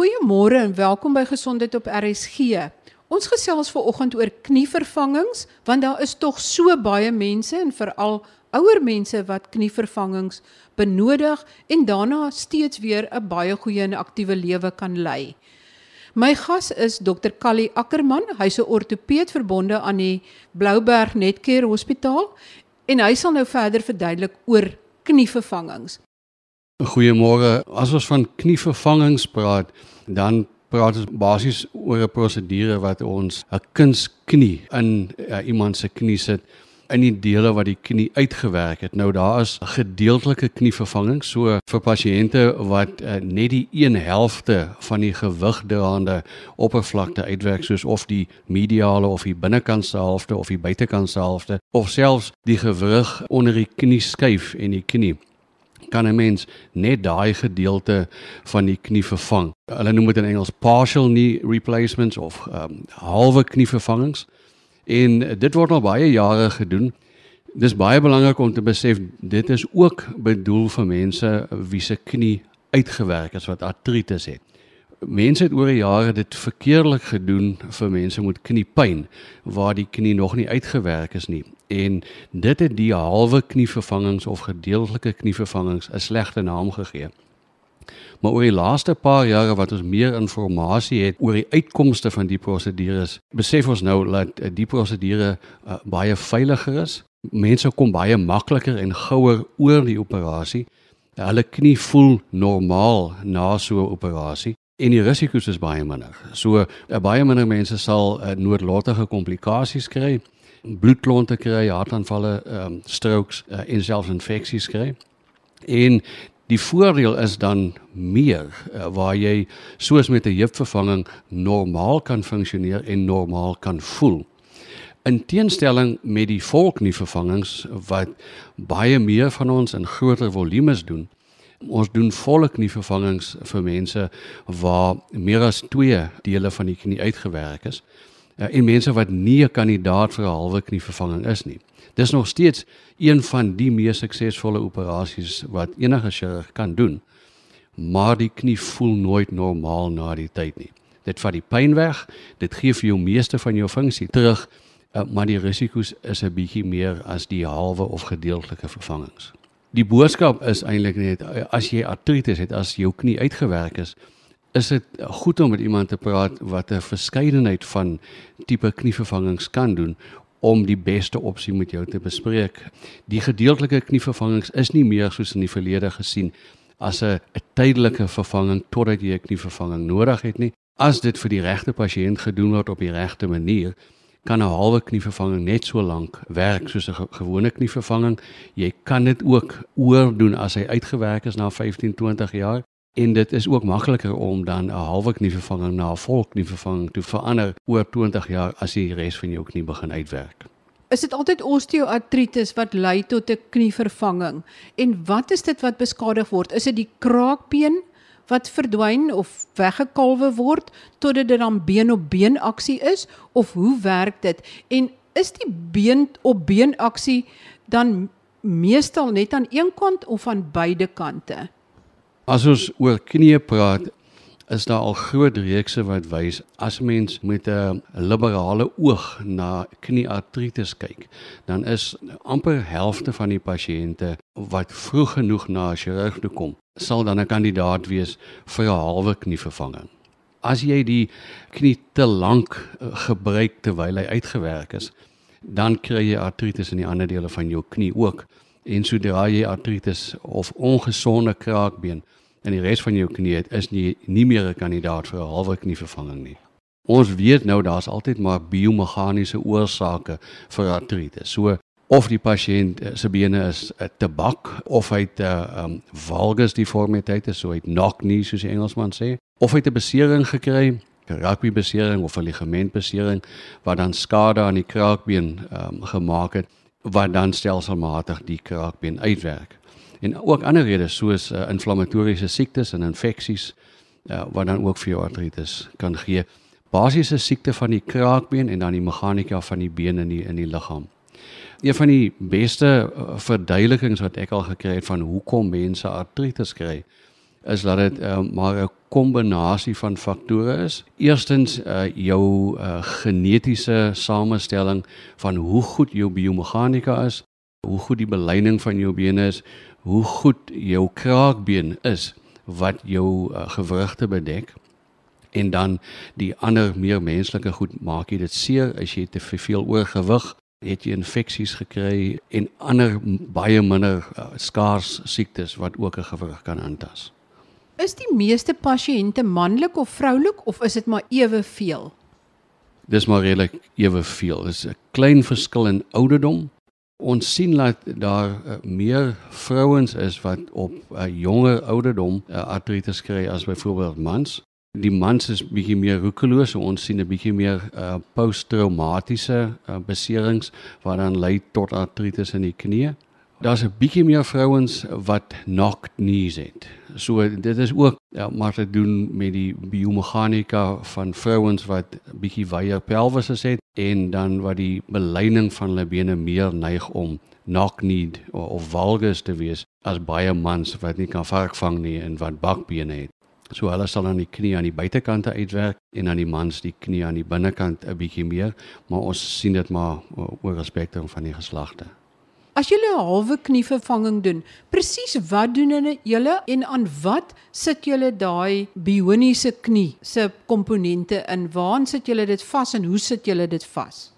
Goeiemôre en welkom by Gesondheid op RSG. Ons gesels ver oggend oor knievervangings want daar is tog so baie mense en veral ouer mense wat knievervangings benodig en daarna steeds weer 'n baie goeie en aktiewe lewe kan lei. My gas is Dr. Callie Ackerman. Hy's 'n ortopeed verbonde aan die Blouberg Netcare Hospitaal en hy sal nou verder verduidelik oor knievervangings. Goeiemôre. As ons van knievervangings praat, dan praat ons basies oor 'n prosedure wat ons 'n kunsknie in uh, iemand se knie sit in die dele wat die knie uitgewerk het. Nou daar is gedeeltelike knievervanging so vir pasiënte wat uh, net die een helfte van die gewigdraande oppervlakte uitwerk soos of die mediale of die binnekantse helfte of die buitekantse helfte of selfs die gewrig onder die knie skuif en die knie kan 'n mens net daai gedeelte van die knie vervang. Hulle noem dit in Engels partial knee replacements of um, halwe knievervangings. En dit word al baie jare gedoen. Dis baie belangrik om te besef dit is ook bedoel vir mense wie se knie uitgewerk is wat artritis het. Mense het oor die jare dit verkeerlik gedoen vir mense met kniepyn waar die knie nog nie uitgewerk is nie. En dit het die halwe knievervangings of gedeeltelike knievervangings 'n slegte naam gegee. Maar oor die laaste paar jare wat ons meer inligting het oor die uitkomste van die prosedures, besef ons nou dat eh, die prosedure uh, baie veiliger is. Mense kom baie makliker en gouer oor die operasie. Hulle knie voel normaal na so 'n operasie en die risiko's is baie minder. So uh, baie minder mense sal uh, noodlottige komplikasies kry, bloedklonte kry, hartaanvalle, um, strokes uh, en selfs infeksies kry. En Die voordeel is dan meer uh, waar jy soos met 'n heupvervanging normaal kan funksioneer en normaal kan voel. In teenstelling met die volknievervangings wat baie meer van ons in groter volumes doen. Ons doen volle knievervangings vir mense waar meer as 2 dele van die knie uitgewerk is uh, en mense wat nie 'n kandidaat vir 'n halwe knievervanging is nie. Dis nog steeds een van die mees suksesvolle operasies wat enige chirurg kan doen. Maar die knie voel nooit normaal na die tyd nie. Dit vat die pyn weg, dit gee vir jou meeste van jou funksie terug, uh, maar die risiko's is 'n bietjie meer as die halwe of gedeeltelike vervangings. Die boodskap is eintlik net as jy artritis het, as jou knie uitgewerk is, is dit goed om met iemand te praat wat 'n verskeidenheid van tipe knievervangings kan doen om die beste opsie met jou te bespreek. Die gedeeltelike knievervangings is nie meer soos in die verlede gesien as 'n tydelike vervanging totdat jy 'n knievervanging nodig het nie. As dit vir die regte pasiënt gedoen word op die regte manier, kan 'n halwe knievervanging net so lank werk soos 'n gewone knievervanging. Jy kan dit ook oordoen as hy uitgewerk is na 15-20 jaar. En dit is ook makliker om dan 'n halwe knievervanging na 'n volle knievervanging te verander oor 20 jaar as die res van jou knie begin uitwerk. Is dit altyd osteoartritis wat lei tot 'n knievervanging? En wat is dit wat beskadig word? Is dit die kraakbeen wat verdwyn of weggekalwe word totdat dit dan been op been aksie is of hoe werk dit? En is die been op been aksie dan meestal net aan een kant of aan beide kante? As ons oor knieë praat, is daar al groot reekse wat wys as mens met 'n liberale oog na knieartritis kyk, dan is amper helfte van die pasiënte wat vroeg genoeg na 'n chirurg toe kom, sal dan 'n kandidaat wees vir 'n halwe knievervanging. As jy die knie te lank eh, gebruik terwyl hy uitgewerk is, dan kry jy artritis in die ander dele van jou knie ook. En sodra jy artritis of ongesonde kraakbeen en die res van jou knie is nie nie meer 'n kandidaat vir 'n halwe knievervanging nie. Ons weet nou daar's altyd maar biomeganiese oorsake vir artritis. So of die pasiënt eh, se bene is 'n tabak of hy het 'n uh, um, valgus deformiteit, so hy het knock knee soos die Engelsman sê, of hy het 'n besering gekry, 'n rugby besering of 'n ligamentbesering wat dan skade aan die kraakbeen um, gemaak het wat dan stelselmatig die kraakbeen uitwerk en ook ander redes soos uh, inflammatoriese siektes en infeksies uh, wat dan ook vir jou artritis kan gee. Basiese siekte van die kraakbeen en dan die meganika van die bene in die in die liggaam. Een van die beste uh, verduidelikings wat ek al gekry het van hoekom mense artritis kry is dat dit uh, maar 'n kombinasie van faktore is. Eerstens uh, jou uh, genetiese samestelling van hoe goed jou biomeganika is, hoe goed die beleining van jou bene is, hoe goed jou kraakbeen is wat jou uh, gewrigte bedek en dan die ander meer menslike goed maak jy dit seer as jy te veel oorgewig het jy infeksies gekry en ander baie minder uh, skaars siektes wat ook 'n gewrig kan aantas. Is die meeste pasiënte manlik of vroulik of is dit maar eweveel? Dis maar redelik eweveel. Dis 'n klein verskil in ouderdom. Ons sien dat daar uh, meer vrouens is wat op 'n uh, jonger ouderdom uh, artritis kry as byvoorbeeld mans. Die mans is bietjie meer roekeloos, so ons sien 'n bietjie meer uh, posttraumatiese uh, beserings wat dan lei tot artritis in die knie. Daar's 'n bietjie meer vrouens wat knocked knees het. So dit is ook ja, maar te doen met die biomeganika van vrouens wat bietjie wyeer pelvis het en dan wat die beleining van hulle bene meer neig om knock knee of, of valgus te wees as baie mans wat nie kan varkvang nie en wat bakbene het. So hulle sal aan die knie aan die buitekante uitwerk en aan die mans die knie aan die binnekant 'n bietjie meer, maar ons sien dit maar oor respekteer van die geslagte. As jy 'n halwe knievervanging doen, presies wat doen julle en aan wat sit julle daai bioniese knie se komponente in? Waar sit julle dit vas en hoe sit julle dit vas?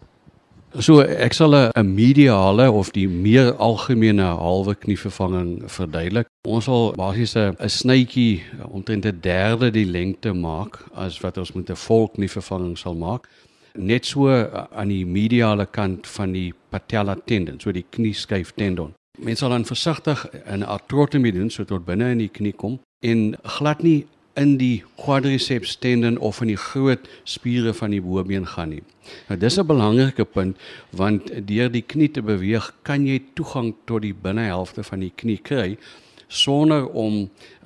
So ek sal 'n mediale of die meer algemene halwe knievervanging verduidelik. Ons sal basies 'n snytjie omtrent 'n derde die lengte maak as wat ons met 'n volknievervanging sal maak. Net so aan die mediale kant van die patella tendon, so die knieskyf tendon. Mense sal dan versigtig 'n artrotomie doen so tot binne in die knie kom en glad nie in die quadriceps tendon of in die groot spiere van die bobeen gaan nie. Nou dis 'n belangrike punt want deur die knie te beweeg kan jy toegang tot die binnehelfte van die knie kry sonder om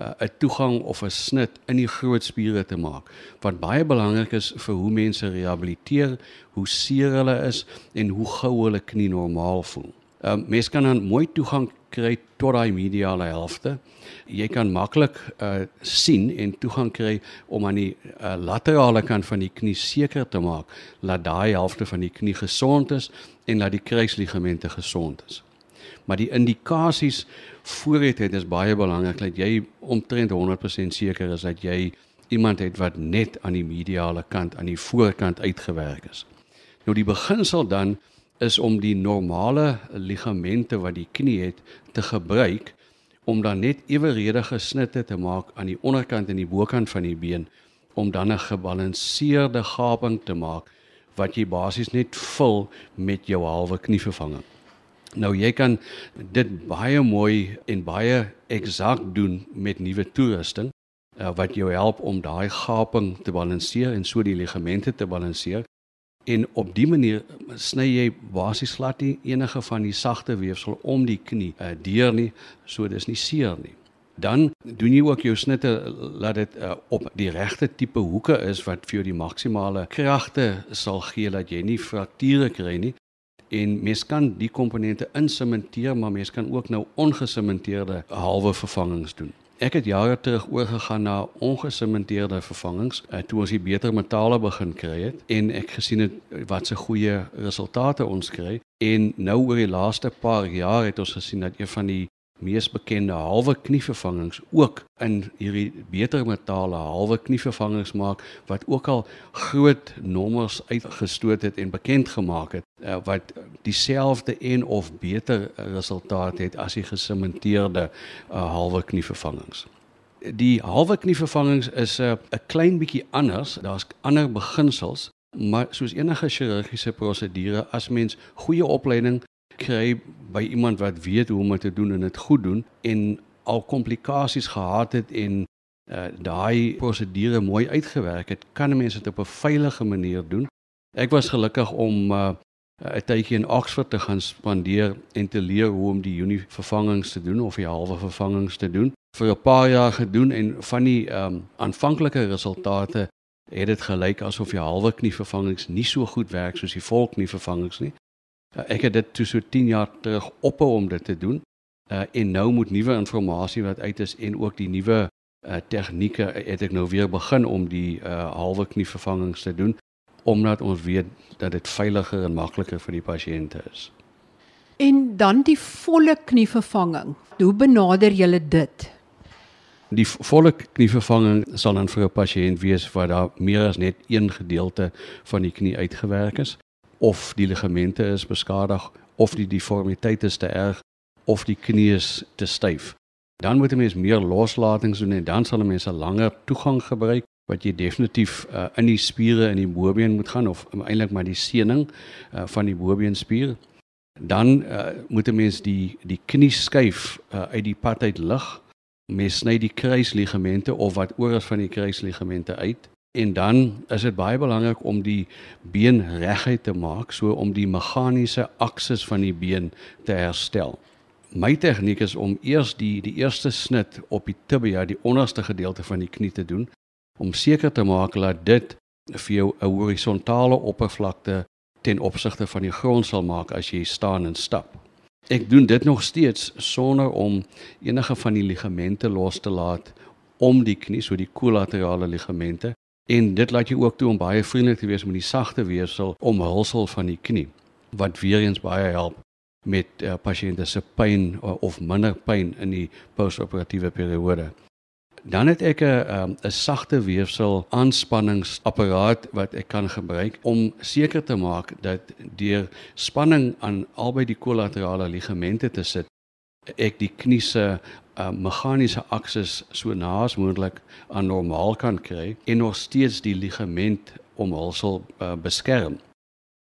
uh, 'n uh, toegang of 'n snit in die groot spiere te maak. Wat baie belangrik is vir hoe mense rehabiliteer, hoe seer hulle is en hoe gou hulle knie normaal voel. Ehm uh, mense kan dan mooi toegang kry tot daai mediale helfte. Jy kan maklik uh sien en toegang kry om aan die uh, laterale kant van die knie seker te maak dat daai helfte van die knie gesond is en dat die kruisligamente gesond is. Maar die indikasies vooruit het is baie belangrik dat jy omtrent 100% seker is dat jy iemand het wat net aan die mediale kant aan die voorkant uitgewerk is. Nou die beginsel dan is om die normale ligamente wat die knie het te gebruik om dan net eweredige snitte te maak aan die onderkant en die bokant van die been om dan 'n gebalanseerde gaping te maak wat jy basies net vul met jou halwe knievervanging. Nou jy kan dit baie mooi en baie eksakt doen met nuwe toerusting uh, wat jou help om daai gaping te balanseer en so die ligamente te balanseer en op die manier sny jy basies glad nie enige van die sagte weefsel om die knie uh, deur nie so dis nie seer nie. Dan doen jy ook jou snitte laat dit uh, op die regte tipe hoeke is wat vir jou die maksimale kragte sal gee dat jy nie frakture kry nie en mens kan die komponente insementeer maar mens kan ook nou ongesementeerde halwe vervangings doen. Ek het jare terug oorgegaan na ongesementeerde vervangings uh, toe ons die beter metale begin kry het en ek gesien het wat se goeie resultate ons kry. En nou oor die laaste paar jaar het ons gesien dat een van die mees bekende halwe knievervangings ook in hierdie beter metale halwe knievervangings maak wat ook al groot nommers uitgestoot het en bekend gemaak het uh, wat dieselfde en of beter resultaat het as die gesementeerde uh, halwe knievervangings. Die halwe knievervangings is 'n uh, klein bietjie anders, daar's ander beginsels, maar soos enige chirurgiese prosedure as mens goeie opleiding kry by iemand wat weet hoe om dit te doen en dit goed doen en al komplikasies gehad het en uh, daai prosedure mooi uitgewerk het, kan mense dit op 'n veilige manier doen. Ek was gelukkig om uh, 'n tydjie in Oxford te gaan spandeer en te leer hoe om die unie vervangings te doen of die halwe vervangings te doen. Vir 'n paar jaar gedoen en van die um, aanvanklike resultate het dit gelyk asof die halwe knie vervangings nie so goed werk soos die volknie vervangings nie. Uh, ek het dit toe so 10 jaar terug ophou om dit te doen. Uh, en nou moet nuwe inligting wat uit is en ook die nuwe uh, tegnieke het ek nou weer begin om die uh, halwe knievervangings te doen omdat ons weet dat dit veiliger en makliker vir die pasiënte is. En dan die volle knievervanging. Hoe benader julle dit? Die volle knievervanging sal dan vir 'n pasiënt wees waar daar meer as net een gedeelte van die knie uitgewerk is of die ligamente is beskadig of die deformiteit is te erg of die knie is te styf. Dan moet 'n mens meer loslatings doen en dan sal 'n mens 'n langer toegang gebruik wat jy definitief uh, in die spiere in die bobeen moet gaan of um, eintlik maar die seening uh, van die bobeenspier. Dan uh, moet 'n mens die die knie skuif uh, uit die pad uit lig. Mens sny die kruisligamente of wat oor is van die kruisligamente uit en dan is dit baie belangrik om die been reguit te maak so om die meganiese aksis van die been te herstel. My tegniek is om eers die die eerste snit op die tibia, die onderste gedeelte van die knie te doen om seker te maak dat dit vir jou 'n horisontale oppervlakte ten opsigte van die grond sal maak as jy staan en stap. Ek doen dit nog steeds sonder om enige van die ligamente los te laat om die knie, so die kollaterale ligamente En dit laat jou ook toe om baie vriendelik te wees met die sagte weefsel omhulsel van die knie wat weer eens baie help met uh, pasiënte se pyn uh, of minder pyn in die postoperatiewe periode. Dan het ek 'n 'n um, sagte weefsel aanspanningsapparaat wat ek kan gebruik om seker te maak dat deur spanning aan albei die kollaterale ligamente te sit ek die knie se uh, meganiese aksis so naas moontlik aan normaal kan kry en nog steeds die ligament omhulsel uh, beskerm.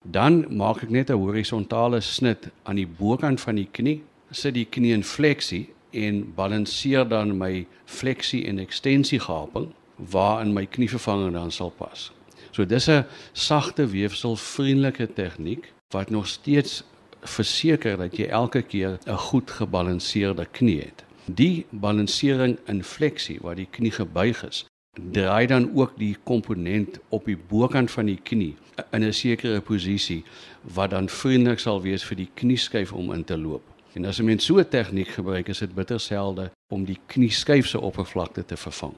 Dan maak ek net 'n horisontale snit aan die bokant van die knie, sit die knie in fleksie en balanseer dan my fleksie en ekstensie gaping waarin my knievervanger dan sal pas. So dis 'n sagte weefsel vriendelike tegniek wat nog steeds verseker dat jy elke keer 'n goed gebalanseerde knie het. Die balansering in fleksie waar die knie gebuig is, draai dan ook die komponent op die bokant van die knie in 'n sekere posisie wat dan vriendelik sal wees vir die knieskyf om in te loop. En as 'n mens so 'n tegniek gebruik, is dit bitter selde om die knieskyf se oppervlakte te vervang.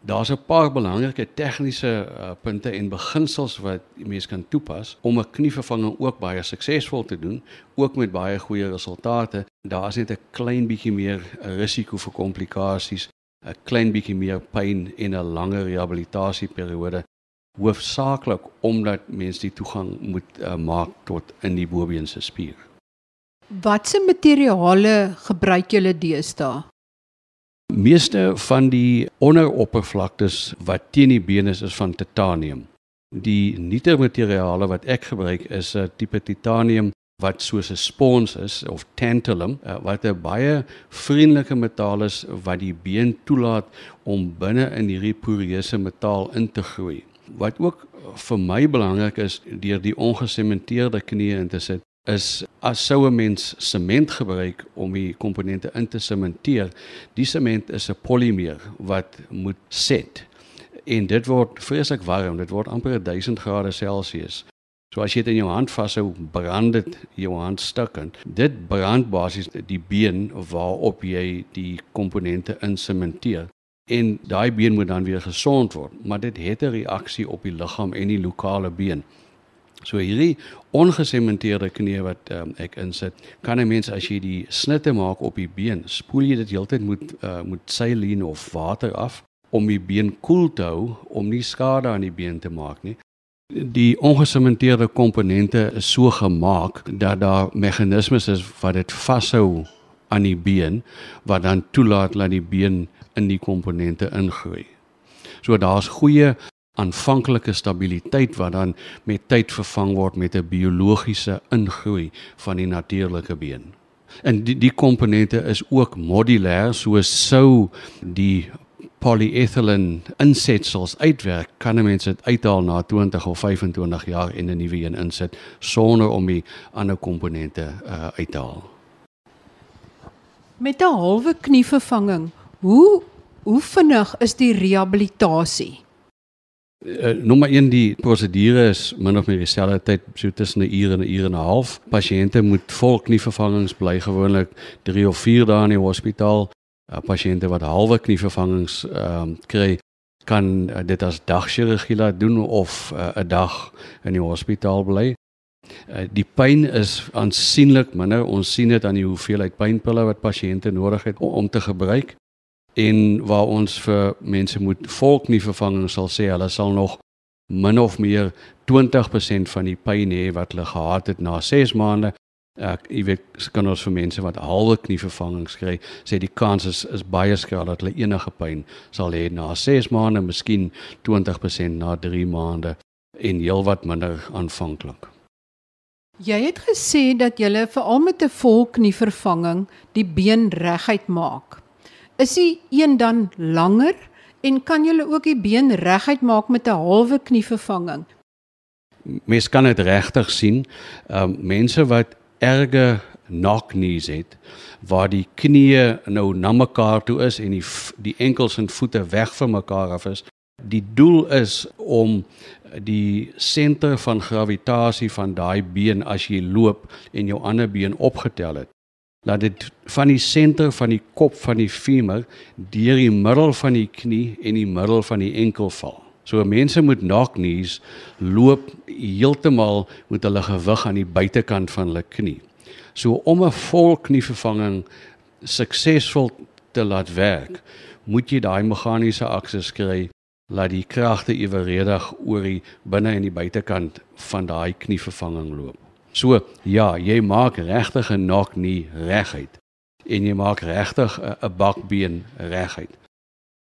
Daar's 'n paar belangrike tegniese uh, punte en beginsels wat die mens kan toepas om 'n knievervanging ook baie suksesvol te doen, ook met baie goeie resultate. Daar's net 'n klein bietjie meer risiko vir komplikasies, 'n klein bietjie meer pyn en 'n langer rehabilitasieperiode, hoofsaaklik omdat mens die toegang moet uh, maak tot in die bobeense spier. Watse materiale gebruik julle deesdae? Meeste van die onderoppervlaktes wat teen die been is is van titanium. Die nuute materiale wat ek gebruik is 'n tipe titanium wat soos 'n spons is of tantalum eh, wat 'n baie vriendelike metaal is wat die been toelaat om binne in hierdie poreuse metaal in te groei. Wat ook vir my belangrik is deur die ongesementeerde knie in te sit is as sou 'n mens sement gebruik om die komponente in te sementeer, die sement is 'n polimeer wat moet set. En dit word vreeslik warm, dit word amper 1000 grade Celsius. So as jy dit in jou hand vashou, brand dit jou hand stukkend. Dit brand basies die been waarop jy die komponente insementeer. En daai been moet dan weer gesond word, maar dit het 'n reaksie op die liggaam en die lokale been. So hierdie ongesementeerde knie wat um, ek insit, kan 'n mens as jy die snitte maak op die been, spoel jy dit heeltyd met uh, met saline of water af om die been koel te hou om nie skade aan die been te maak nie. Die ongesementeerde komponente is so gemaak dat daar meganismes is wat dit vashou aan die been wat dan toelaat dat die been in die komponente ingroei. So daar's goeie aanvanklike stabiliteit wat dan met tyd vervang word met 'n biologiese ingroei van die natuurlike been. En die die komponente is ook modulêr, so sou die polyethylene insetsels uitwerk, kan 'n mens dit uithaal na 20 of 25 jaar en 'n nuwe een insit sonder om die ander komponente uh, uit te haal. Met 'n halwe knievervanging, hoe hoe vinnig is die rehabilitasie? Uh, nommer 1 die prosedure is min of meer dieselfde tyd so tussen 'n uur en 'n uur en 'n half. Pasiënte moet vol knievervangings bly gewoonlik 3 of 4 dae in die hospitaal uh, pasiënte wat halwe knievervangings ehm um, kry kan uh, dit as dagchirurgie laat doen of 'n uh, dag in die hospitaal bly. Uh, die pyn is aansienlik minder. Ons sien dit aan die hoeveelheid pynpille wat pasiënte nodig het om, om te gebruik en waar ons vir mense moet volknievervanging sal sê hulle sal nog min of meer 20% van die pyn hê wat hulle gehad het na 6 maande ek jy weet kan ons vir mense wat halwe knie vervangings kry sê die kans is is baie skraal dat hulle enige pyn sal hê na 6 maande, miskien 20% na 3 maande en heelwat minder aanvanklik. Jy het gesê dat jy veral met 'n volknie vervanging die been reguit maak. Is die een dan langer en kan jy ook die been reguit maak met 'n halwe knie vervanging? Mens kan dit regtig sien. Ehm um, mense wat erge knock knees het waar die knieë nou na mekaar toe is en die die enkels en voete weg van mekaar af is. Die doel is om die senter van gravitasie van daai been as jy loop en jou ander been opgetel het. Laat dit van die senter van die kop van die femur deur die middel van die knie en die middel van die enkel val. So mense moet knock knees loop heeltemal met hulle gewig aan die buitekant van hulle knie. So om 'n vol knievervanging suksesvol te laat werk, moet jy daai meganiese akses kry laat die kragte eweredig oor die binne en die buitekant van daai knievervanging loop. So ja, jy maak regtig 'n knock knee reguit en jy maak regtig 'n bakbeen reguit.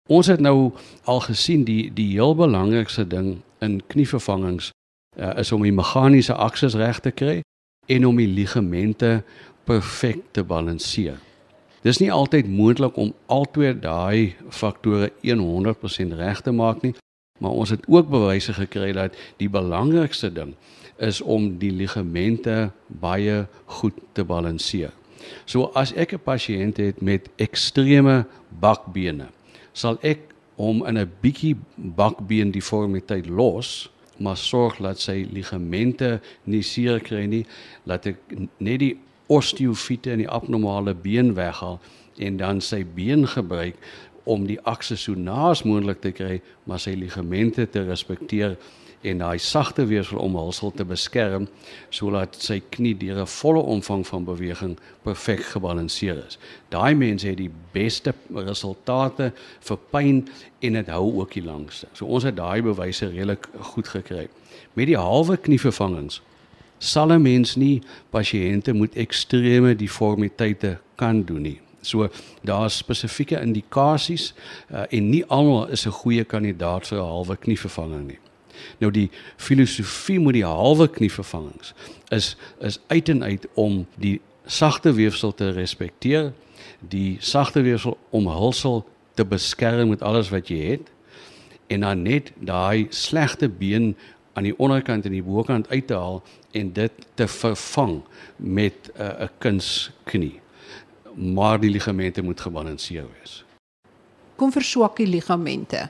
Ons het nou al gesien die die heel belangrikste ding in knievervangings uh, is om die meganiese akses reg te kry en om die ligamente perfek te balanseer. Dis nie altyd moontlik om albei daai faktore 100% reg te maak nie, maar ons het ook bewyse gekry dat die belangrikste ding is om die ligamente baie goed te balanseer. So as ek 'n pasiënt het met ekstreme bakbene sal ek hom in 'n bietjie bakbeen deformiteit los, maar sorg dat sy ligamente nie seer kry nie, laat ek net die osteofiete en die abnormale been weghaal en dan sy been gebruik om die akse so naas moontlik te kry, maar sy ligamente te respekteer en daai sagte weefsel om hulsel te beskerm sodat sy knie deur 'n volle omvang van beweging perfek gebalanseer is. Daai mense het die beste resultate vir pyn en dit hou ook die langste. So ons het daai bewyse redelik goed gekry. Met die halwe knievervangings sal 'n mens nie pasiënte met ekstreme deformiteite kan doen nie. So daar's spesifieke indikasies uh, en nie almal is 'n goeie kandidaat vir 'n halwe knievervanging nie. Nou die filosofie met die halwe knievervangings is is uit en uit om die sagte weefsel te respekteer, die sagte weefsel omhulsel te beskerm met alles wat jy het en dan net daai slegte been aan die onderkant en die bokant uit te haal en dit te vervang met 'n uh, kunsknie. Maar die ligamente moet gebalanseer wees. Kom verswak die ligamente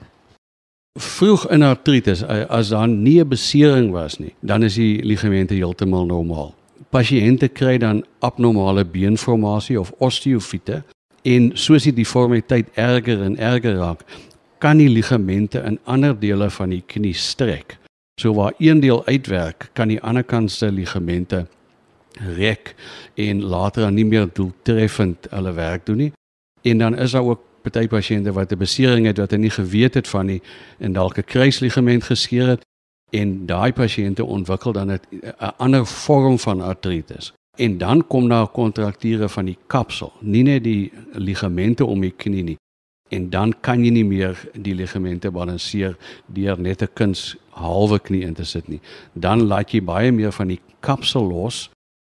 vroeg in artritis as daar nie 'n besering was nie, dan is die ligamente heeltemal normaal. Pasiënte kry dan abnormale beenformasie of osteofiete en soos die deformiteit erger en erger raak, kan die ligamente in ander dele van die knie strek. So waar een deel uitwerk, kan die ander kant se ligamente rek en later dan nie meer doeltreffend hulle werk doen nie. En dan is daar ook party pasiënte wat 'n besering het wat hulle nie geweet het van nie en dalk 'n kruisligament geskeur het en daai pasiënte ontwikkel dan 'n ander vorm van artritis. En dan kom daar kontrakture van die kapsel, nie net die ligamente om die knie nie. En dan kan jy nie meer die ligamente balanseer deur net 'n kuns halwe knie in te sit nie. Dan laat jy baie meer van die kapsel los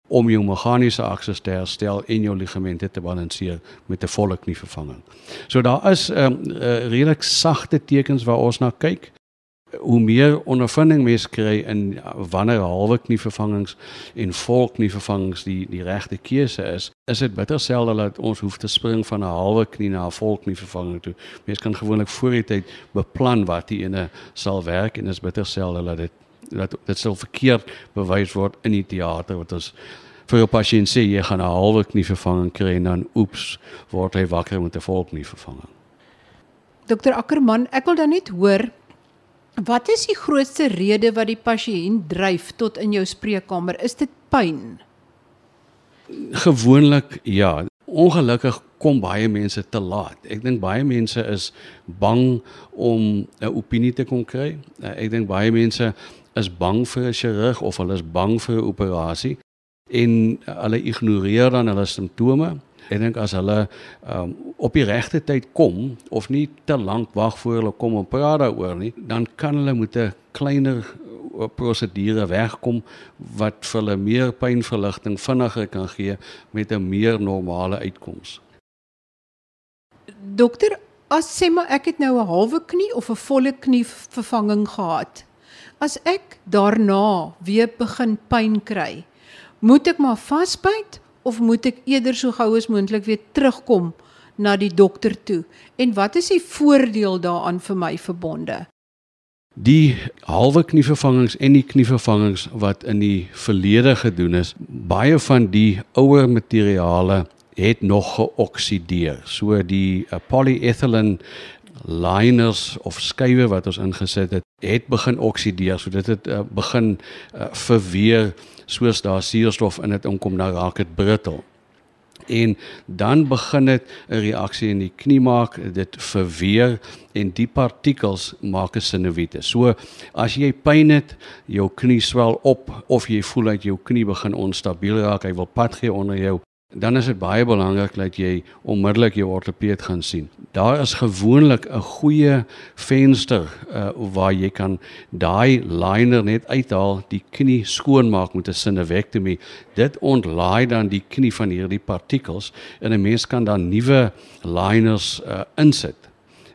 om jou meganiese akses te herstel en jou ligamente te balanseer met 'n volle knievervanging. So daar is 'n um, ehm, uh, eh, redelik sagte tekens waar ons na kyk. Hoe meer ondervinding mens kry in wanneer halwe knievervangings en vol knievervangings die die regte keuse is, is dit bitter selde dat ons hoef te spring van 'n halwe knie na 'n vol knievervanging toe. Mens kan gewoonlik voor die tyd beplan wat die ene sal werk en is bitter selde dat dit dat dit sou verkeerd bewys word in die teater wat ons vir 'n pasiënt sê jy gaan 'n halwe knievervanging kry en dan oeps word hy wakker met 'n volknievervanging. Dokter Ackerman, ek wil dan net hoor wat is die grootste rede wat die pasiënt dryf tot in jou spreekkamer? Is dit pyn? Gewoonlik ja. Ongelukkig kom baie mense te laat. Ek dink baie mense is bang om 'n opinie te kon kry. Ek dink baie mense is bang vir 'n chirurg of hulle is bang vir 'n operasie en hulle ignoreer dan hulle simptome. Ek dink as hulle um, op die regte tyd kom of nie te lank wag voor hulle kom en praat daaroor nie, dan kan hulle met 'n kleiner prosedure wegkom wat vir hulle meer pynverligting vinniger kan gee met 'n meer normale uitkoms. Dokter, as sê maar ek het nou 'n halwe knie of 'n volle knie vervanging gehad. As ek daarna weer begin pyn kry, moet ek maar vasbyt of moet ek eerder so gou as moontlik weer terugkom na die dokter toe? En wat is die voordeel daaraan vir my verbonde? Die halwe knievervangings en die knievervangings wat in die verlede gedoen is, baie van die ouer materiale het nog geoksideer. So die uh, polyethylene liners of skuwe wat ons ingesit het, het begin oksideer. So dit het uh, begin uh, verweer soos daar suurstof in dit inkom, dan raak dit brittel en dan begin dit 'n reaksie in die knie maak, dit verweer en die partikels maak 'n sinuwiete. So as jy pyn het, jou knie swel op of jy voel dat jou knie begin onstabiel raak, hy wil pad gee onder jou, dan is dit baie belangrik dat jy onmiddellik jou ortopeed gaan sien. Daar is gewoonlik 'n goeie venster uh, waar jy kan daai liner net uithaal, die knie skoonmaak met 'n sinewektomie. Dit ontlaai dan die knie van hierdie partikels en 'n mens kan dan nuwe liners uh, insit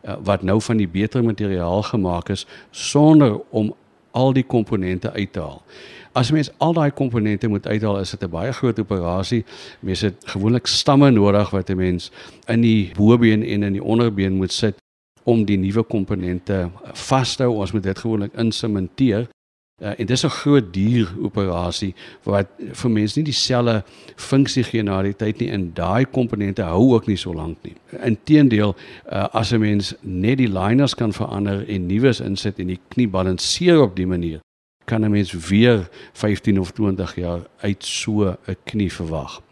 uh, wat nou van die beter materiaal gemaak is sonder om al die komponente uit te haal. As mens al daai komponente moet uithaal, is dit 'n baie groot operasie. Mens het gewoonlik stamme nodig wat 'n mens in die bobeen en in die onderbeen moet sit om die nuwe komponente vas te hou. Ons moet dit gewoonlik insementeer. Uh, en dis 'n groot duur operasie wat vir mense nie dieselfde funksie gee na die tyd nie en daai komponente hou ook nie so lank nie. Inteendeel, uh, as 'n mens net die liners kan verander en nuus insit en die knie balanseer op die manier, kan 'n mens weer 15 of 20 jaar uit so 'n knie verwag.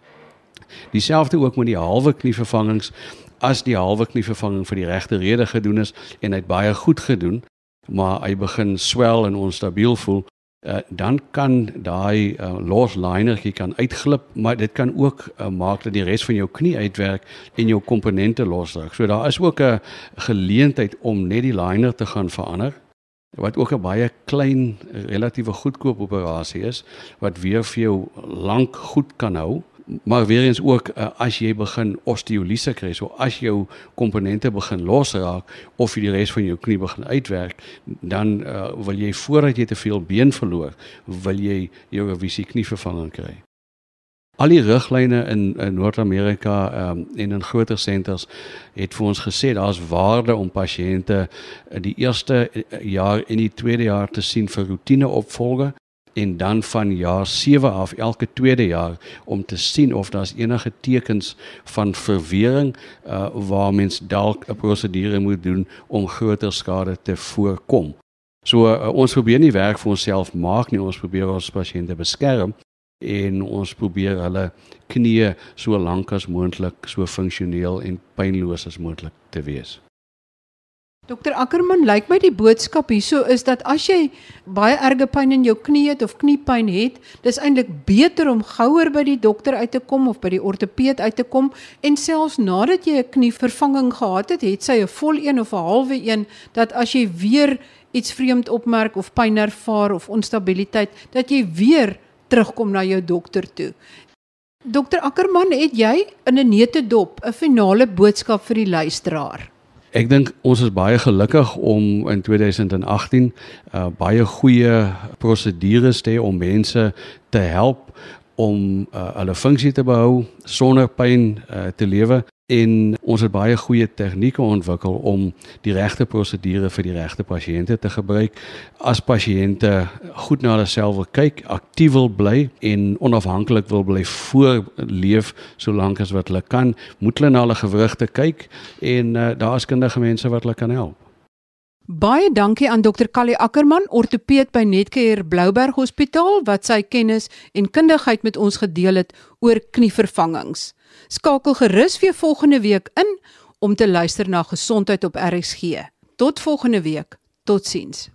Dieselfde ook met die halwe knie vervangings as die halwe knie vervanging vir die regte rede gedoen is en hy het baie goed gedoen, maar hy begin swel en onstabiel voel, uh, dan kan daai uh, los linertjie kan uitglip, maar dit kan ook uh, maak dat die res van jou knie uitwerk en jou komponente losraak. So daar is ook 'n geleentheid om net die liner te gaan verander wat ook 'n baie klein relatiewe goedkoop operasie is wat weer vir jou lank goed kan hou. Maar weer eens ook uh, as jy begin osteoliese kry so as jou komponente begin losraak of jy die res van jou knie begin uitwerk dan uh, wil jy voordat jy te veel been verloor wil jy jou revisie knie vervanging kry Al die riglyne in in Noord-Amerika um, en in groter senters het vir ons gesê daar's waarde om pasiënte in die eerste eh, jaar en die tweede jaar te sien vir roetineopvolge en dan van jaar 7 af elke tweede jaar om te sien of daar's enige tekens van verwering uh, waar mens dalk 'n prosedure moet doen om groter skade te voorkom. So uh, ons probeer nie werk vir onsself maak nie, ons probeer ons pasiënte beskerm en ons probeer hulle knieë so lank as moontlik so funksioneel en pynloos as moontlik te wees. Dokter Ackerman, lyk my die boodskap hierso is dat as jy baie erge pyn in jou knie het of kniepyn het, dis eintlik beter om gouer by die dokter uit te kom of by die ortopeed uit te kom en selfs nadat jy 'n knievervanging gehad het, het sy 'n vol een of 'n halwe een dat as jy weer iets vreemd opmerk of pyn ervaar of onstabiliteit, dat jy weer terugkom na jou dokter toe. Dokter Ackerman, het jy in 'n neutedop 'n finale boodskap vir die luisteraar? Ek dink ons is baie gelukkig om in 2018 uh, baie goeie prosedures te hê om mense te help om uh, hulle funksie te behou sonder pyn uh, te lewe en ons het baie goeie tegnieke ontwikkel om die regte prosedure vir die regte pasiënte te gebruik. As pasiënte goed na hulself wil kyk, aktief wil bly en onafhanklik wil bly voorleef solank as wat hulle kan, moet hulle na hulle gewrigte kyk en uh, daar is kundige mense wat hulle kan help. Baie dankie aan Dr. Callie Ackerman, ortopeed by Netcare Blouberg Hospitaal wat sy kennis en kundigheid met ons gedeel het oor knievervangings. Skakel gerus weer volgende week in om te luister na gesondheid op RSG. Tot volgende week. Totsiens.